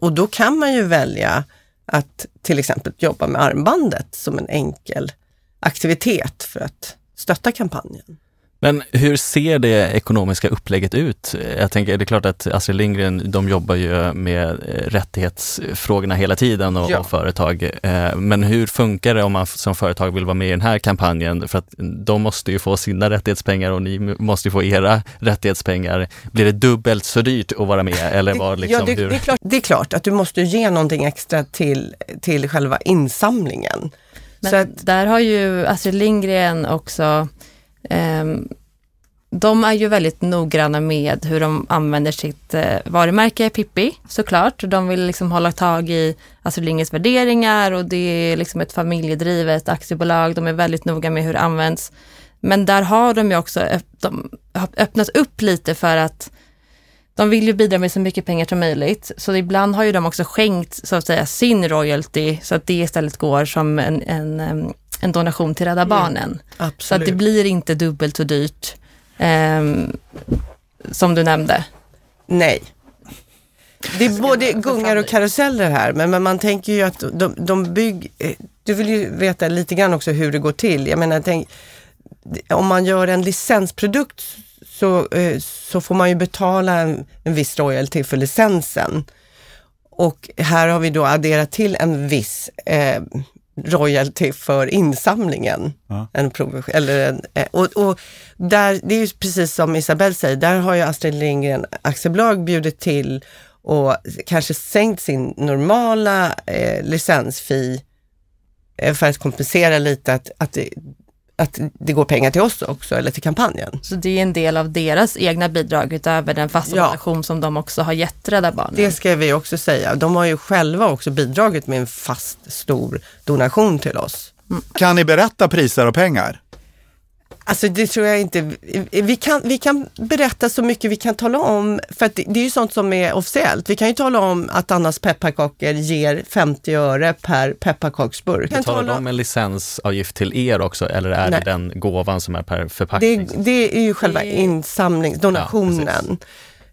Och då kan man ju välja att till exempel jobba med armbandet som en enkel aktivitet för att stötta kampanjen. Men hur ser det ekonomiska upplägget ut? Jag tänker, det är klart att Astrid Lindgren, de jobbar ju med rättighetsfrågorna hela tiden och, Ja. och företag. Eh, Men hur funkar det om man som företag vill vara med i den här kampanjen? För att de måste ju få sina rättighetspengar och ni måste ju få era rättighetspengar. Blir det dubbelt så dyrt att vara med eller vad liksom, ja, det, hur? det, är klart, det är klart att du måste ge någonting extra till, till själva insamlingen. Men Så att, där har ju Astrid Lindgren också, Ehm, de är ju väldigt noggranna med hur de använder sitt eh, varumärke Pippi såklart. De vill liksom hålla tag i alltså Astrid Lindgrens värderingar och det är liksom ett familjedrivet aktiebolag. De är väldigt noga med hur det används. Men där har de ju också öpp, de har öppnat upp lite för att de vill ju bidra med så mycket pengar som möjligt. Så ibland har ju de också skänkt så att säga sin royalty så att det istället går som en, en, ehm, en donation till Rädda Barnen. Så att det blir inte dubbelt så dyrt ehm, som du nämnde. Nej. Det är både gungar och karuseller här, men, men man tänker ju att de, de bygger... Du vill ju veta lite grann också hur det går till. Jag menar, tänk, om man gör en licensprodukt så, eh, så får man ju betala en, en viss royalty för licensen. Och här har vi då adderat till en viss eh, royalty för insamlingen. Ja. En provision, eller en, eh, och, och där, det är ju precis som Isabelle säger, där har ju Astrid Lindgren aktiebolag bjudit till och kanske sänkt sin normala eh, licensfee eh, för att kompensera lite att, att, det, att det går pengar till oss också, eller till kampanjen. Så det är en del av deras egna bidrag utöver den fasta Ja. donation som de också har gett Rädda Barnen. Det ska vi också säga. De har ju själva också bidragit med en fast stor donation till oss. Kan ni berätta priser och pengar? Alltså det tror jag inte. Vi kan, vi kan berätta så mycket vi kan tala om, för att det, det är ju sånt som är officiellt. Vi kan ju tala om att Annas pepparkakor ger 50 öre per pepparkaksburk. Kan Betalar tala- de en licensavgift till er också eller är Nej. det den gåvan som är per det, förpackning? det är ju själva Det- insamling, donationen.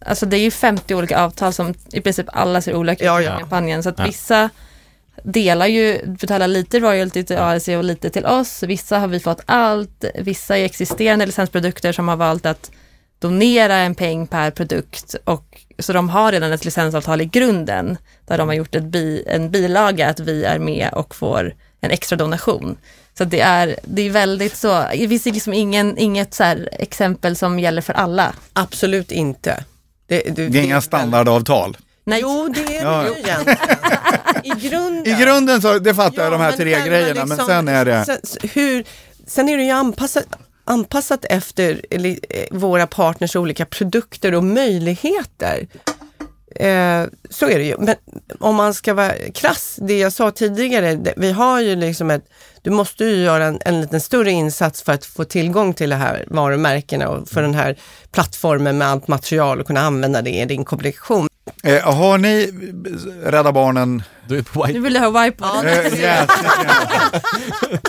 Alltså det är ju 50 olika avtal som i princip alla ser olika ut Ja, i ja. kampanjen. Så att Ja. vissa delar ju, betalar lite royalty till ALC och lite till oss. Vissa har vi fått allt. Vissa är existerande licensprodukter som har valt att donera en peng per produkt. Och, så de har redan ett licensavtal i grunden där de har gjort ett bi, en bilaga att vi är med och får en extra donation. Så det är, det är väldigt så, det finns liksom ingen, inget så här exempel som gäller för alla. Absolut inte. Det, det, Det är inga standardavtal. Nej, Jo, det är Ja, det ja. ju egentligen. I grunden. I grunden så, det fattar jag, de här men tre grejerna, men liksom- sen är det... Sen, hur, sen är det ju anpassat, anpassat efter eh, våra partners olika produkter och möjligheter. Eh, så är det ju. Men om man ska vara krass, det jag sa tidigare, det, vi har ju liksom ett, du måste ju göra en, en liten större insats för att få tillgång till de här varumärkena och för den här plattformen med allt material och kunna använda det i din kommunikation. Eh, har ni Rädda Barnen Du är på white Nu vill jag ha whiteboard. Eh, yes.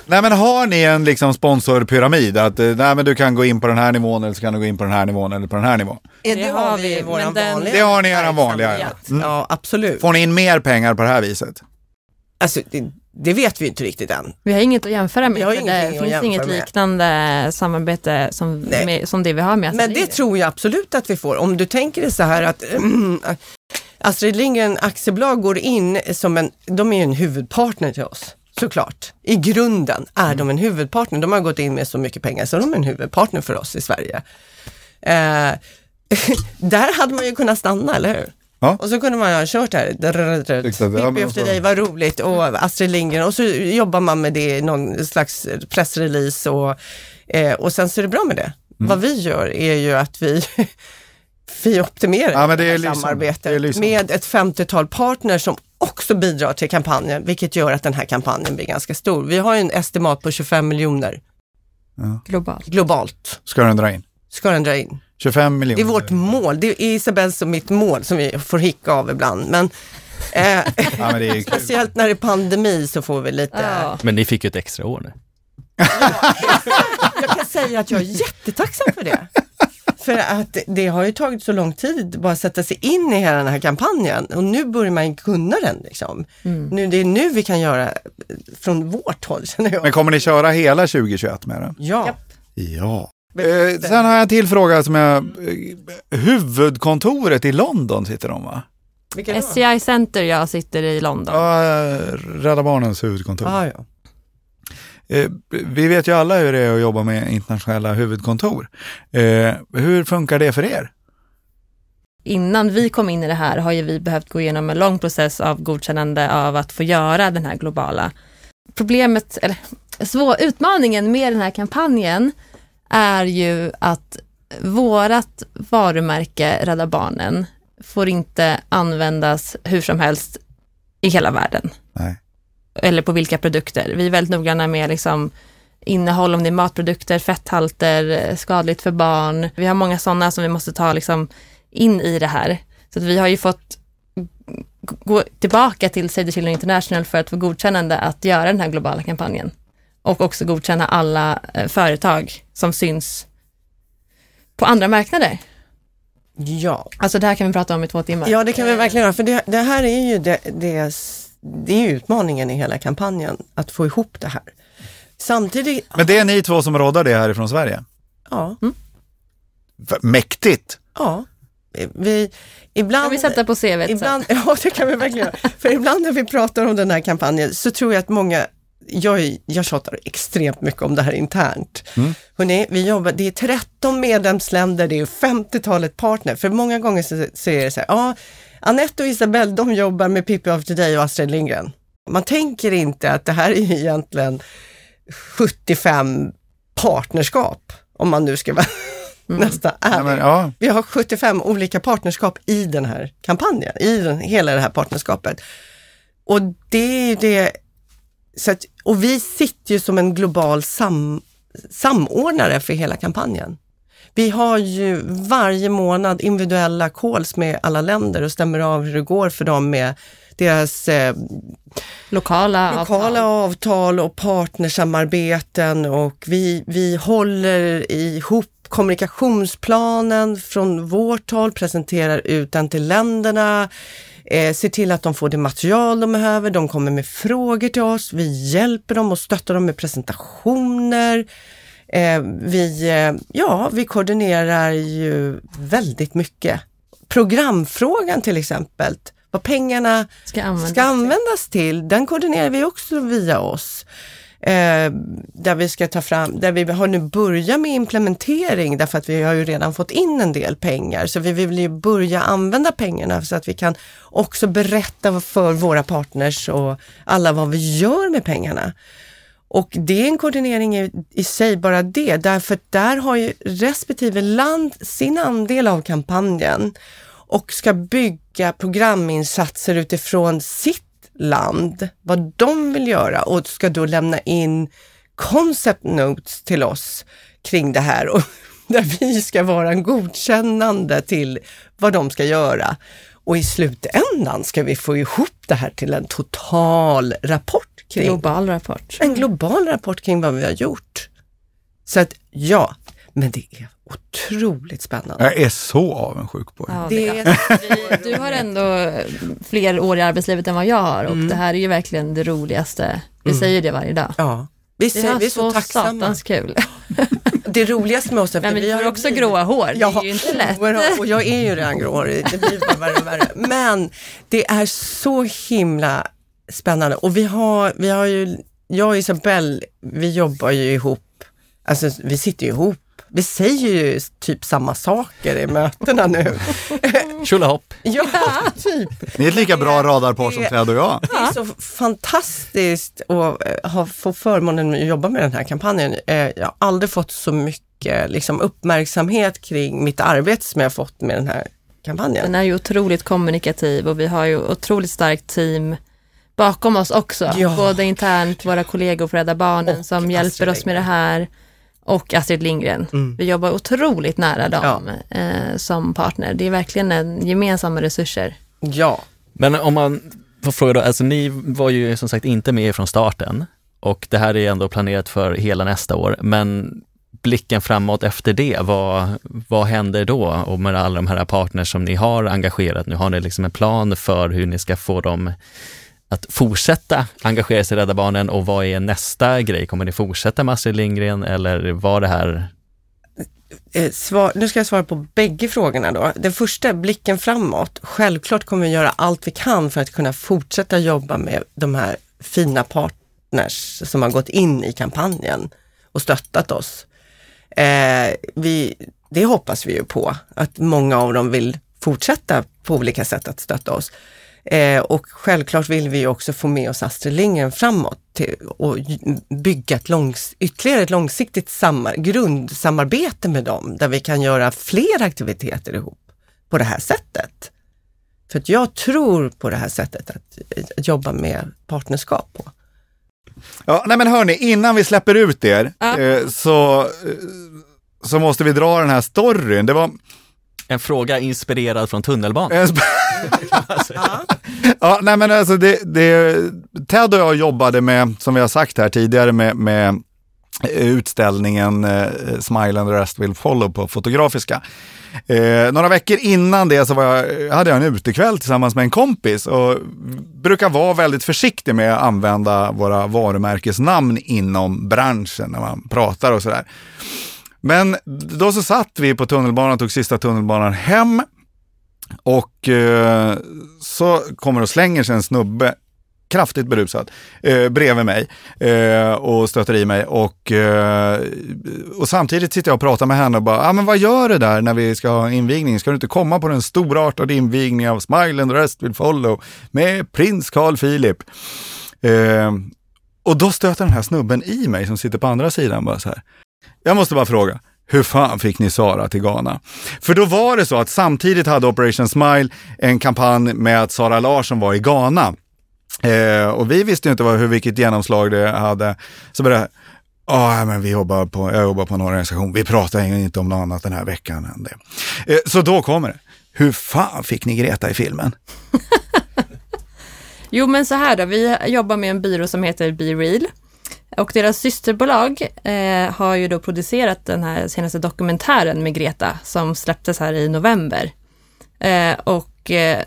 nej men har ni en liksom sponsorpyramid? Att eh, nej, men du kan gå in på den här nivån eller så kan du gå in på den här nivån eller på den här nivån. Det, Det har vi men den- Det har ni i eran vanliga, ja. verksamhet. Ja, absolut. Får ni in mer pengar på det här viset? Alltså, det, det vet vi inte riktigt än. Vi har inget att jämföra med. Det finns inget med. liknande samarbete som, med, som det vi har med Men Astrid det Lindgren. tror jag absolut att vi får. Om du tänker dig så här att Astrid Lindgren Aktiebolag går in som en, de är ju en huvudpartner till oss. Såklart. I grunden är de en huvudpartner. De har gått in med så mycket pengar så de är en huvudpartner för oss i Sverige. Eh, där hade man ju kunnat stanna, eller hur? Ja. Och så kunde man ha kört här, ja, Pippi efter dig, vad roligt och Astrid Lindgren och så jobbar man med det i någon slags pressrelease och, eh, och sen så är det bra med det. Mm. Vad vi gör är ju att vi, vi optimerar Ja, men det är här lysande. samarbetet Det är lysande. med ett 50-tal partners som också bidrar till kampanjen, vilket gör att den här kampanjen blir ganska stor. Vi har ju en estimat på 25 miljoner Globalt. globalt, Ska den dra in? ska den dra in. 25 Det miljoner. är vårt mål, det är Isabells och mitt mål som vi får hicka av ibland. Men, eh, Ja, men det är speciellt när det är pandemi så får vi lite Ja. Men ni fick ju ett extra år nu. Jag kan säga att jag är jättetacksam för det. För att det har ju tagit så lång tid bara att sätta sig in i hela den här kampanjen och nu börjar man ju kunna den. Liksom. Nu, det är nu vi kan göra från vårt håll känner jag. Men kommer ni köra hela 2021 med den? Ja, Japp. Ja. Eh, sen har jag en till fråga som jag... Eh, huvudkontoret i London sitter de va? SCI Center, jag sitter i London. Ja, Rädda Barnens huvudkontor. Ah, ja. Eh, vi vet ju alla hur det är att jobba med internationella huvudkontor. Eh, hur funkar det för er? Innan vi kom in i det här har ju vi behövt gå igenom en lång process av godkännande av att få göra den här globala. Problemet, eller svår, utmaningen med den här kampanjen är ju att vårat varumärke Rädda Barnen får inte användas hur som helst i hela världen. Nej. Eller på vilka produkter. Vi är väldigt noggranna med liksom innehåll, om det är matprodukter, fetthalter, skadligt för barn. Vi har många sådana som vi måste ta liksom in i det här. Så att vi har ju fått gå tillbaka till Save the Children International för att få godkännande att göra den här globala kampanjen. Och också godkänna alla eh, företag som syns på andra marknader. ja. Alltså det här kan vi prata om i två timmar. Ja, det kan vi verkligen göra. För det, det här är ju det, det, det är ju utmaningen i hela kampanjen, att få ihop det här. Samtidigt, Men det är ni två som råddar det härifrån Sverige? ja, V- Mäktigt! ja. Vi, ibland, kan vi sätta på CVt sen. Ibland, ja, det kan vi verkligen göra. För ibland när vi pratar om den här kampanjen så tror jag att många, jag, jag tjatar extremt mycket om det här internt. Mm. Hörrni, vi jobbar, det är 13 medlemsländer, det är 50-talet partner. För många gånger så, så är det så här, ja, Anette och Isabelle, de jobbar med Pippi After Day och Astrid Lindgren. Man tänker inte att det här är egentligen 75 partnerskap, om man nu ska vara nästan Ja, ärlig. men, ja. Vi har 75 olika partnerskap i den här kampanjen, i den, hela det här partnerskapet. Och det är ju det, så att, och vi sitter ju som en global sam, samordnare för hela kampanjen. Vi har ju varje månad individuella calls med alla länder och stämmer av hur det går för dem med deras eh, Lokala, lokala avtal. avtal och partnersamarbeten och vi, vi håller ihop kommunikationsplanen från vårt håll, presenterar ut den till länderna, eh, ser till att de får det material de behöver, de kommer med frågor till oss, vi hjälper dem och stöttar dem med presentationer. Eh, vi, eh, ja, vi koordinerar ju väldigt mycket. Programfrågan till exempel, vad pengarna Ska användas. ska användas till, den koordinerar vi också via oss. Eh, där vi ska ta fram, där vi har nu börjat med implementering därför att vi har ju redan fått in en del pengar så vi vill ju börja använda pengarna så att vi kan också berätta för våra partners och alla vad vi gör med pengarna. Och det är en koordinering i, i sig, bara det, därför att där har ju respektive land sin andel av kampanjen och ska bygga programinsatser utifrån sitt land, vad de vill göra och ska då lämna in concept notes till oss kring det här och där vi ska vara en godkännande till vad de ska göra. Och i slutändan ska vi få ihop det här till en total rapport kring Global rapport. en global rapport kring vad vi har gjort. Så att ja, men det är otroligt spännande. Jag är så avundsjuk på er. Ja, Det det är Du har ändå fler år i arbetslivet än vad jag har och Mm. det här är ju verkligen det roligaste. Vi säger det varje dag. Ja, vi, Vi säger, har vi är så, så tacksamma. satans kul. Det roligaste med oss är Men vi har också blivit- gråa hår, det Ja, är ju inte lätt. och jag är ju redan gråhårig, det blir bara värre och värre. Men det är så himla spännande och vi har, vi har ju, jag och Isabelle, vi jobbar ju ihop, alltså vi sitter ju ihop. Vi säger ju typ samma saker i mötena nu. Tjolahopp! Ja, typ. Ni är ett lika bra radarpar som Ted och jag. Det är så fantastiskt att eh, ha, få förmånen att jobba med den här kampanjen. Eh, Jag har aldrig fått så mycket liksom, uppmärksamhet kring mitt arbete som jag har fått med den här kampanjen. Den är ju otroligt kommunikativ och vi har ju otroligt starkt team bakom oss också. Ja. Både internt, våra kollegor på Rädda Barnen Och som hjälper oss med det här och Astrid Lindgren. Mm. Vi jobbar otroligt nära dem eh, som partner. Det är verkligen en gemensamma resurser. Ja, Men om man får fråga då, alltså ni var ju som sagt inte med från starten och det här är ändå planerat för hela nästa år, men blicken framåt efter det, vad, vad händer då? Och med alla de här partners som ni har engagerat nu, har ni liksom en plan för hur ni ska få dem att fortsätta engagera sig i Rädda Barnen och vad är nästa grej? Kommer ni fortsätta med Astrid Lindgren eller var det här eh, svar, nu ska jag svara på bägge frågorna då. Den första, blicken framåt. Självklart kommer vi göra allt vi kan för att kunna fortsätta jobba med de här fina partners som har gått in i kampanjen och stöttat oss. Eh, vi, det hoppas vi ju på, att många av dem vill fortsätta på olika sätt att stötta oss. Eh, och självklart vill vi också få med oss Astrid Lindgren framåt till, och bygga ett långs, ytterligare ett långsiktigt sammar, grundsamarbete med dem där vi kan göra fler aktiviteter ihop på det här sättet. För att jag tror på det här sättet att, att jobba med partnerskap på. Ja, nej men hörni, innan vi släpper ut er Ja. eh, så, eh, så måste vi dra den här storyn. Det var en fråga inspirerad från tunnelbanan? ja, nej men alltså det, det, Ted och jag jobbade med, som vi har sagt här tidigare, med, med eh, utställningen eh, Smile and the rest will follow på Fotografiska. Eh, några veckor innan det så var jag, hade jag en utekväll tillsammans med en kompis och brukar vara väldigt försiktig med att använda våra varumärkesnamn inom branschen när man pratar och sådär. Men då så satt vi på tunnelbanan, tog sista tunnelbanan hem och eh, så kommer och slänger sig en snubbe kraftigt berusad eh, bredvid mig eh, och stöter i mig och, eh, och samtidigt sitter jag och pratar med henne och bara, ah, men vad gör du där när vi ska ha invigning? Ska du inte komma på den storartade invigningen av Smile and the rest will follow med prins Carl Philip? Eh, och då stöter den här snubben i mig som sitter på andra sidan bara så här. Jag måste bara fråga, hur fan fick ni Sara till Ghana? För då var det så att samtidigt hade Operation Smile en kampanj med att Sara Larsson var i Ghana. Eh, och vi visste ju inte vad, hur, vilket genomslag det hade. Så började ah, Ja, men vi jobbar på, jag jobbar på en organisation. Vi pratar inte om något annat den här veckan än det. Eh, så då kommer det. Hur fan fick ni Greta i filmen? Jo men så här då, vi jobbar med en byrå som heter Be Real. Och deras systerbolag eh, har ju då producerat den här senaste dokumentären med Greta som släpptes här i november. Eh, och eh,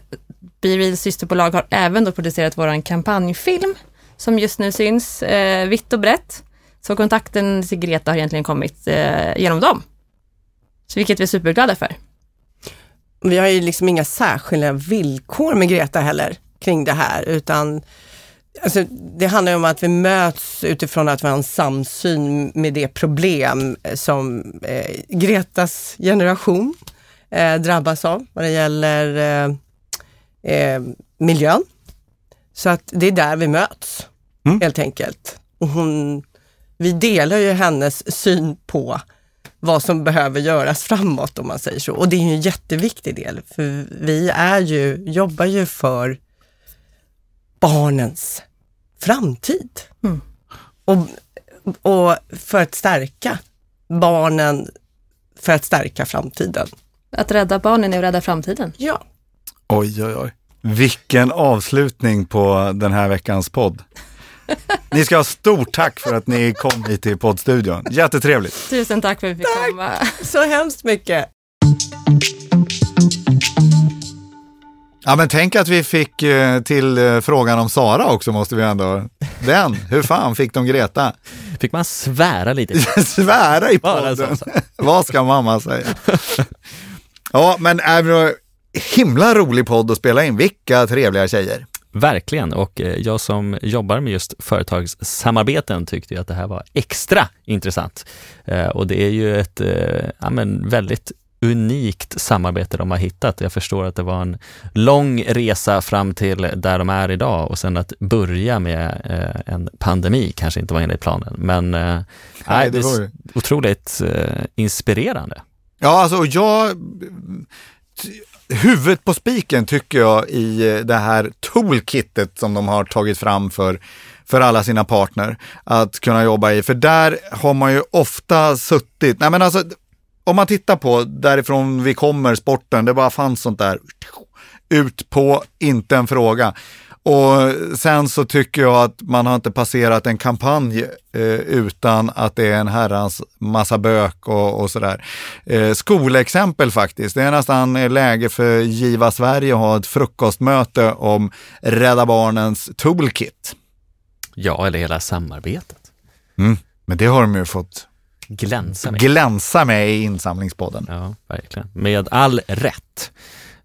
BeReals systerbolag har även då producerat våran kampanjfilm som just nu syns eh, vitt och brett. Så kontakten till Greta har egentligen kommit eh, genom dem. Så vilket vi är superglada för. Vi har ju liksom inga särskilda villkor med Greta heller kring det här, utan alltså, det handlar om att vi möts utifrån att vi har en samsyn med det problem som eh, Gretas generation eh, drabbas av vad det gäller eh, eh, miljön. Så att det är där vi möts, Mm. helt enkelt. Och hon, vi delar ju hennes syn på vad som behöver göras framåt om man säger så. Och det är en jätteviktig del, för vi är ju, jobbar ju för barnens framtid. Mm. Och, och för att stärka barnen, för att stärka framtiden. Att rädda barnen är att rädda framtiden. Ja, Oj, oj, oj. Vilken avslutning på den här veckans podd. Ni ska ha stort tack för att ni kom hit till poddstudion. Jättetrevligt. Tusen tack för att vi fick Tack. komma. Så hemskt mycket. Ja, men tänk att vi fick eh, till eh, frågan om Sara också måste vi ändå. Den, hur fan fick de Greta? Fick man svära lite? Svära i podden. Vad ska mamma säga? Ja, men är himla rolig podd att spela in. Vilka trevliga tjejer. Verkligen, och eh, jag som jobbar med just företagssamarbeten tyckte att det här var extra intressant. Och det är ju ett ja, men väldigt unikt samarbete de har hittat. Jag förstår att det var en lång resa fram till där de är idag och sen att börja med eh, en pandemi kanske inte var enligt planen. Men eh, nej, det det var är ju- otroligt eh, inspirerande. Ja, alltså jag... Huvudet på spiken tycker jag i det här toolkitet som de har tagit fram för, för alla sina partner att kunna jobba i. För där har man ju ofta suttit, nej men alltså om man tittar på därifrån vi kommer, sporten, det bara fanns sånt där ut på, inte en fråga. Och sen så tycker jag att man har inte passerat en kampanj eh, utan att det är en herrans massa bök och, och sådär. Eh, skolexempel faktiskt. Det är nästan läge för Giva Sverige att ha ett frukostmöte om Rädda Barnens toolkit. Ja, eller hela samarbetet. Men det har de ju fått Glänsa med. glänsa med i insamlingspodden. Ja, verkligen. Med all rätt.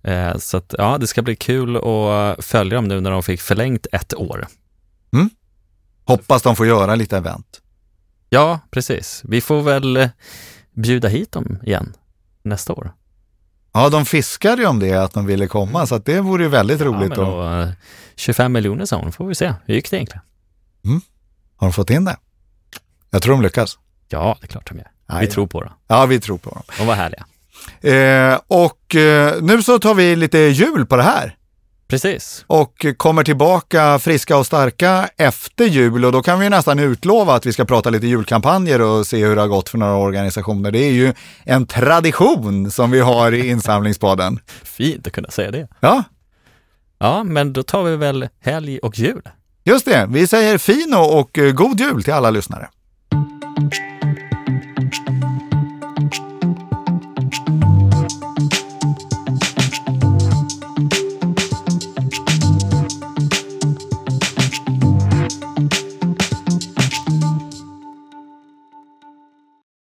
Eh, Så att, ja, det ska bli kul att följa dem nu när de fick förlängt ett år. Hoppas de får göra lite event. Ja, precis. Vi får väl eh, bjuda hit dem igen nästa år. Ja, de fiskade ju om det, att de ville komma, så att det vore ju väldigt roligt. Ja, men och, då, eh, 25 miljoner sa hon, får vi se. Hur gick det egentligen? har de fått in det? Jag tror de lyckas. Ja, det är klart de gör. Nej, Vi ja. tror på dem. Ja, vi tror på dem. De var härliga. Eh, och eh, nu så tar vi lite jul på det här Precis. och kommer tillbaka friska och starka efter jul och då kan vi nästan utlova att vi ska prata lite julkampanjer och se hur det har gått för några organisationer. Det är ju en tradition som vi har i insamlingspodden. Fint att kunna säga det. Ja, Ja, men då tar vi väl helg och jul. just det. Vi säger fin och, och eh, god jul till alla lyssnare.